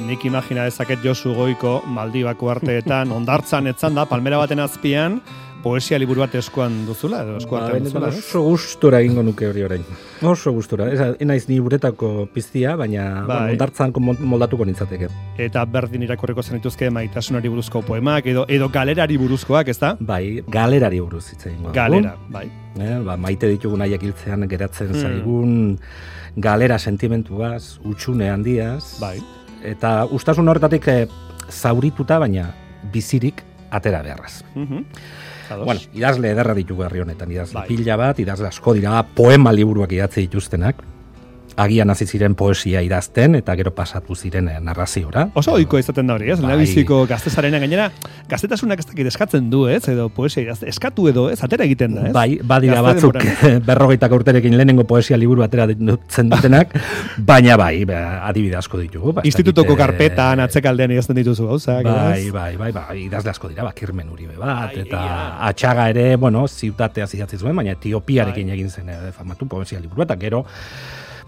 nik imagina dezaket Josu Goiko Maldibako arteetan ondartzan etzan da palmera baten azpian poesia liburu bat eskuan duzula edo eskuan ba, duzula. Oso gustura egingo nuke hori orain. Oso gustura. Ez naiz ni buretako piztia, baina bai. ondartzan moldatuko nintzateke. Eta berdin irakorreko zenituzke maitasunari buruzko poemak edo edo galerari buruzkoak, ezta? Bai, galerari buruz hitz Galera, bai. Eh, ba, maite ditugun aiek hiltzean geratzen hmm. zaigun galera sentimentuaz, utxune handiaz. Bai eta ustasun horretatik e, zaurituta baina bizirik atera beharraz. Mm Bueno, idazle ederra ditugu herri honetan, idazle bai. pila bat, idazle asko dira, poema liburuak idatzi dituztenak, agian hasi ziren poesia idazten eta gero pasatu ziren eh, narraziora. Oso ohiko izaten da hori, ez? Bai. Lehabiziko gaztezarena gainera, gaztetasunak ez dakit eskatzen du, ez? Edo poesia idazte, eskatu edo, ez? Atera egiten da, ez? Bai, badira batzuk berrogeita urterekin lehenengo poesia liburu atera dutzen dutenak, baina bai, ba, adibide asko ditugu. Ba, Institutoko karpetan atzekaldean idazten dituzu gauzak. Bai, bai, bai, bai, idazle asko dira, bakirmen uribe bat, eta atxaga ere, bueno, ziutatea zidatzi zuen, baina Etiopiarekin bai. egin zen, eh, famatu poesia liburu, eta gero,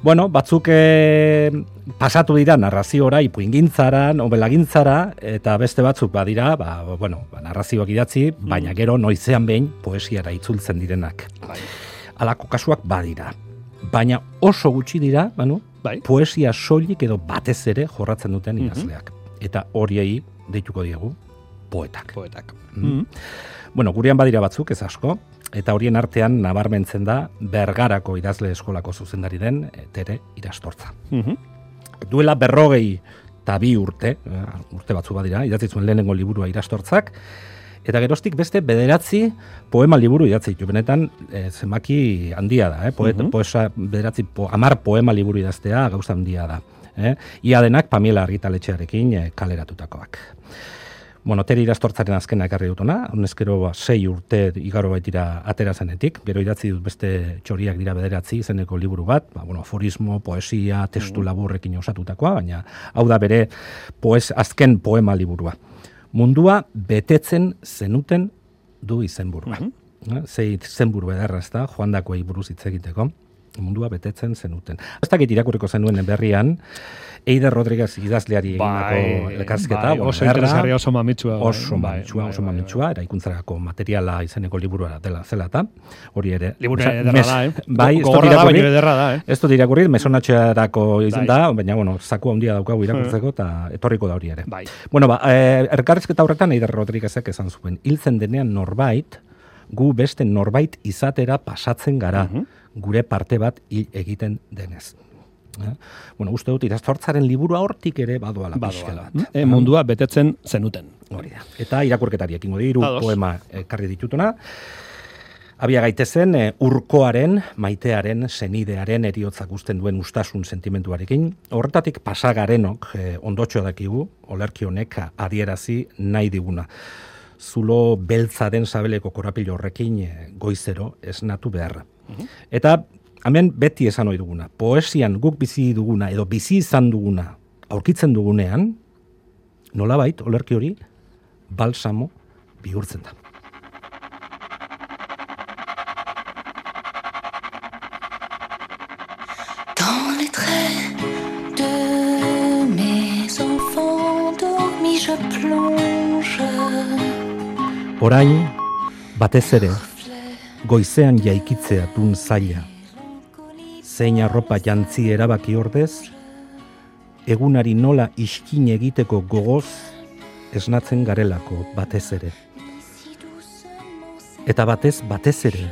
Bueno, batzuk e, pasatu dira narraziora, ipuingintzara, nobelagintzara, eta beste batzuk badira, ba, bueno, ba, narrazioak idatzi, mm. baina gero noizean behin poesiara itzultzen direnak. Bai. Alako kasuak badira. Baina oso gutxi dira, bueno, bai. poesia soilik edo batez ere jorratzen duten mhm. idazleak. Eta horiei deituko diegu poetak. Poetak. Mm. Mm. Bueno, gurean badira batzuk, ez asko, eta horien artean nabarmentzen da bergarako idazle eskolako zuzendari den eh, tere irastortza. Mm Duela berrogei eta bi urte, eh, urte batzu badira, idatzi zuen lehenengo liburua irastortzak, eta gerostik beste bederatzi poema liburu idatzi ditu, benetan e, zenbaki handia da, eh? Poet, mm poesa, bederatzi po, amar poema liburu idaztea gauza handia da. Eh? Ia denak Pamela argitaletxearekin e, kaleratutakoak. Bueno, teri irastortzaren azkena ekarri dutuna, honezkero ba, sei urte igaro baitira atera zenetik, gero idatzi dut beste txoriak dira bederatzi izeneko liburu bat, ba, bueno, aforismo, poesia, testu mm. laburrekin osatutakoa, baina hau da bere poes, azken poema liburua. Mundua betetzen zenuten du izenburua. Mm -hmm. Zei izenburu edarra ez da, joan dakoei buruz hitz egiteko, mundua betetzen zenuten. Ez dakit irakurriko zenuen berrian, Eider Rodriguez idazleari bai, egindako elkarsketa. Bai, oso interesgarria oso mamitsua. Bai. Oso bai, mamitsua, bai, oso bai, mamitsua, bai, eraikuntzarako materiala izeneko liburua dela zela eta hori ere. Liburu ederra da, eh? Bai, ez dut irakurri, da, eh? ez dut irakurri, mesonatxearako izan bai. da, baina, bueno, zaku handia daukagu irakurtzeko eta etorriko da hori ere. Bai. Bueno, ba, eh, elkarsketa horretan Eider Rodriguezek esan zuen, hiltzen denean norbait, gu beste norbait izatera pasatzen gara, mhm. Gure parte bat egiten denez. Eh? Bueno, uste dut, iraztortzaren liburua hortik ere badoa la bat. E, mundua betetzen zenuten. Hori da. Eta irakurketari ekingo diru poema ekarri ditutuna. Abia gaitezen, e, urkoaren, maitearen, senidearen eriotzak usten duen ustasun sentimentuarekin. Horretatik pasagarenok e, ondotxo dakigu, olerki honek adierazi nahi diguna. Zulo beltza den sabeleko korapilo horrekin e, goizero esnatu beharra. Eta hemen beti esan ohi duguna. Poesian guk bizi duguna edo bizi izan duguna aurkitzen dugunean, nolabait olerki hori balsamo bihurtzen da. Dans les traits de mes enfants dormis je plonge Orain, batez ere, goizean jaikitzea dun zaila, zein arropa jantzi erabaki ordez, egunari nola iskin egiteko gogoz esnatzen garelako batez ere. Eta batez batez ere,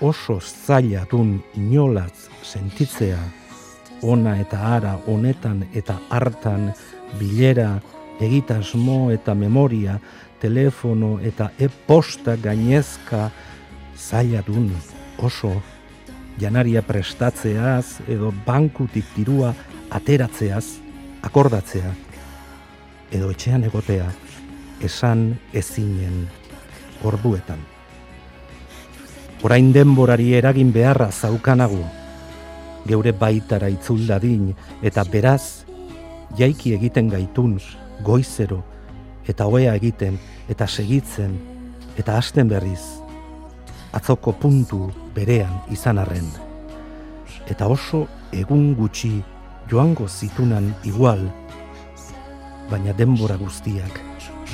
oso zaila dun inolatz sentitzea, ona eta ara, honetan eta hartan, bilera, egitasmo eta memoria, telefono eta e-posta gainezka zaila dun oso janaria prestatzeaz edo bankutik dirua ateratzeaz akordatzea, edo etxean egotea, esan ezinen orduetan. Orain denborari eragin beharra zaukanagu, geure baitara itzul dadin, eta beraz, jaiki egiten gaitun, goizero, eta oea egiten, eta segitzen, eta hasten berriz, atzoko puntu berean izan arren. Eta oso egun gutxi joango zitunan igual, baina denbora guztiak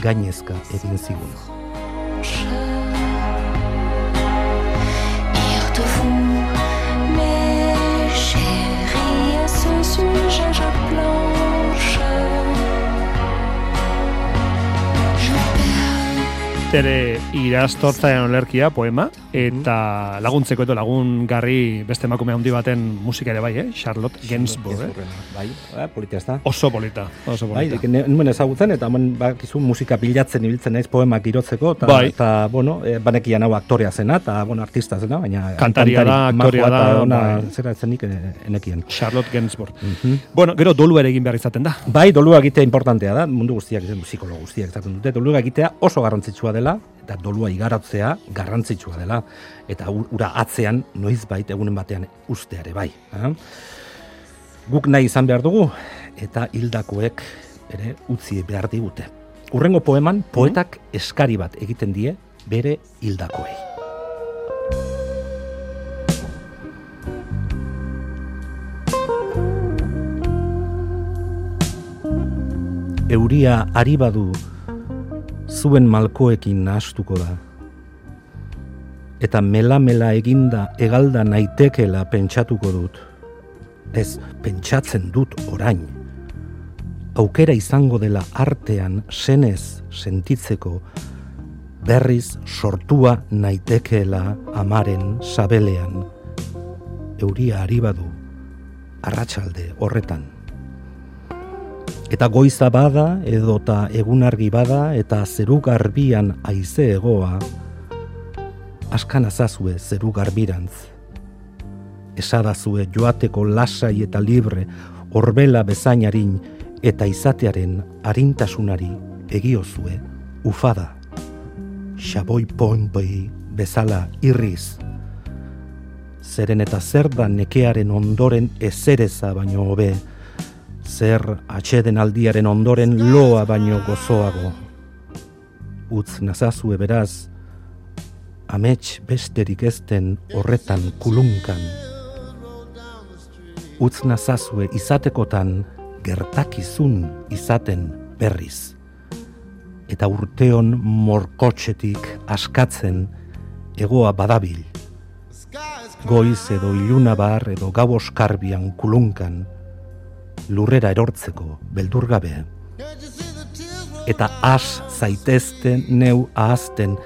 gainezka egin zigun. Ere irastortzaren olerkia poema eta laguntzeko edo lagun garri beste emakume handi baten musika ere bai, eh? Charlotte Gainsbourg, eh? Bai, eh, polita ez da. Oso polita, oso Bai, polita. dik, nuen ezagutzen, eta hemen bakizu musika bilatzen ibiltzen naiz poemak girotzeko, eta, Bai. eta bueno, e, banekian hau aktorea zena, eta, bueno, artista zena, baina... Kantaria da, aktorea da, eta Ona, bai. zera zenik e, enekien. Charlotte Gainsbourg. Mhm. Bueno, gero dolu ere egin behar izaten da. Bai, dolua egitea importantea da, mundu guztiak, psikologo guztiak dute, dolua egitea oso garrantzitsua dela, eta dolua igaratzea garrantzitsua dela, eta ur- ura atzean noizbait egunen batean usteare bai. eh? Guk nahi izan behar dugu, eta hildakoek ere utzi behar digute. Urrengo poeman, poetak eskari bat egiten die bere hildakoei. Euria ari badu zuen malkoekin nahastuko da. Eta mela-mela eginda egalda naitekela pentsatuko dut. Ez, pentsatzen dut orain. Aukera izango dela artean senez sentitzeko berriz sortua naitekeela amaren sabelean. Euria ari badu arratsalde horretan. Eta goiza bada edota egunargi bada eta zeru garbian haize egoa, askan azazue zeru garbirantz. Esadazue joateko lasai eta libre, horbela bezainarin eta izatearen arintasunari egiozue ufada. Xaboi poinpei bezala irriz. Zeren eta zer da nekearen ondoren ezereza baino hobe, zer atxeden aldiaren ondoren loa baino gozoago. Utz nazazue beraz, amets besterik ezten horretan kulunkan. Utz nazazue izatekotan gertakizun izaten berriz. Eta urteon morkotxetik askatzen egoa badabil. Goiz edo iluna bar edo gau oskarbian kulunkan, lurrera erortzeko beldurgabe. Eta has zaitezten neu ahazten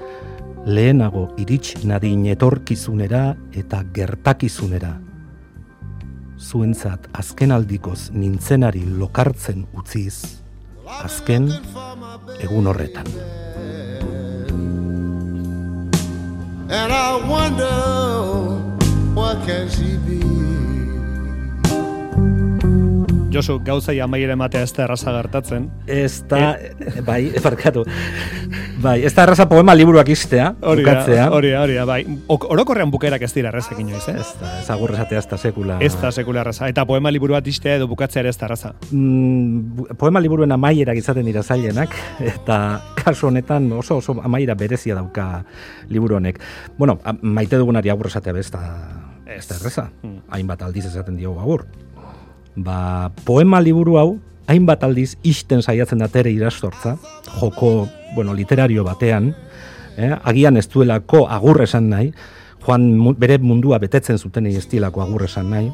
lehenago irits nadin etorkizunera eta gertakizunera. Zuentzat azken aldikoz nintzenari lokartzen utziz, azken egun horretan. And I wonder what can she be? Josu, gauzai amaiera ematea ez da erraza gertatzen. Ez da, bai, barkatu, bai, ez da erraza poema liburuak iztea, Hori bukatzea. hori da, hori da, bai. Ok, orokorrean bukerak ez dira errazak inoiz, eh? Ez da, ez agur esatea ez da sekula. Ez da sekula erraza. Eta poema liburu bat istea edo bukatzea ere ez da erraza. Mm, poema liburuen amaierak izaten dira zailenak, eta kasu honetan oso oso amaiera berezia dauka liburu honek. Bueno, maite dugunari agur esatea be ez da, ez da erreza. Mm. Hainbat aldiz esaten diogu agur. Ba, poema liburu hau, hainbat aldiz isten saiatzen da tere irastortza, joko, bueno, literario batean, eh? agian ez duelako agur esan nahi, joan bere mundua betetzen zuten ez agur esan nahi,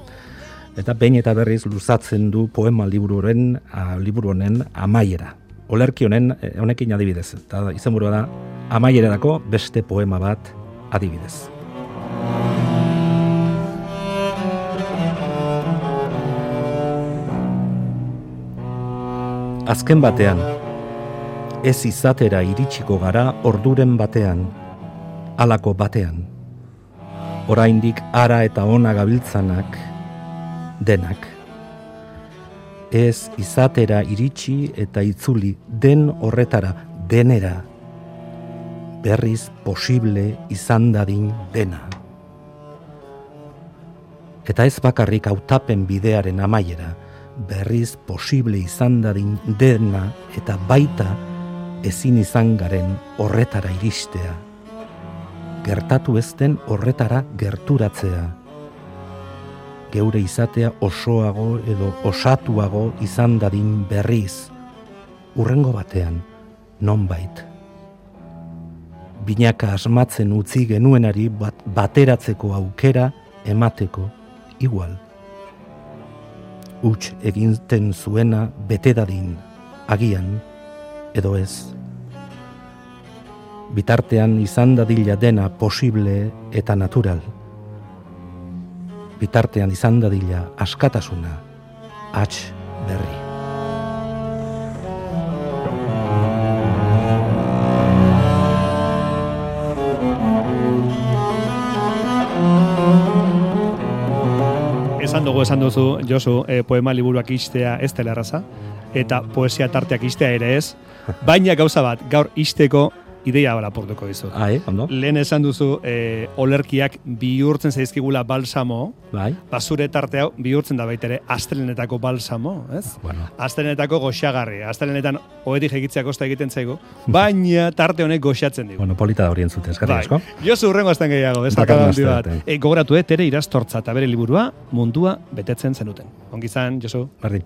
eta behin eta berriz luzatzen du poema libururen, a, liburu honen amaiera. Olerki honen, eh, honekin adibidez, eta izenburua da, amaierarako beste poema bat adibidez. Azken batean, ez izatera iritsiko gara orduren batean, halako batean. Oraindik ara eta ona gabiltzanak, denak. ez izatera iritsi eta itzuli den horretara, denera, berriz posible izan dadin dena. Eta ez bakarrik hautapen bidearen amaiera, berriz posible izan dadin dena eta baita ezin izan garen horretara iristea. Gertatu ezten horretara gerturatzea. Geure izatea osoago edo osatuago izan dadin berriz. Urrengo batean, nonbait. Binaka asmatzen utzi genuenari bat, bateratzeko aukera emateko igual. Uts eginten zuena bete dadin, agian, edo ez. Bitartean izan dadila dena posible eta natural. Bitartean izan dadila askatasuna, ats berri. Dugu esan duzu, Josu, e, poema liburuak istea ez dela erraza, eta poesia tarteak istea ere ez, baina gauza bat, gaur isteko ideia dizut. Ah, eh, ondo? Lehen esan duzu, e, olerkiak bihurtzen zaizkigula balsamo, Bai, basure tarte hau bihurtzen da baitere astelenetako balsamo, ez? bueno, Astelenetako goxagarri, astelenetan oetik egitzea kosta egiten zaigu, baina tarte honek goxatzen digu. bueno, polita da horien zute, eskerrik asko. Josu urrengo azten gehiago, ez Datorren handi bat. E, gogoratu, eh, tere irastortza eta bere liburua mundua betetzen zenuten. Ongi zan, Josu? Berdin.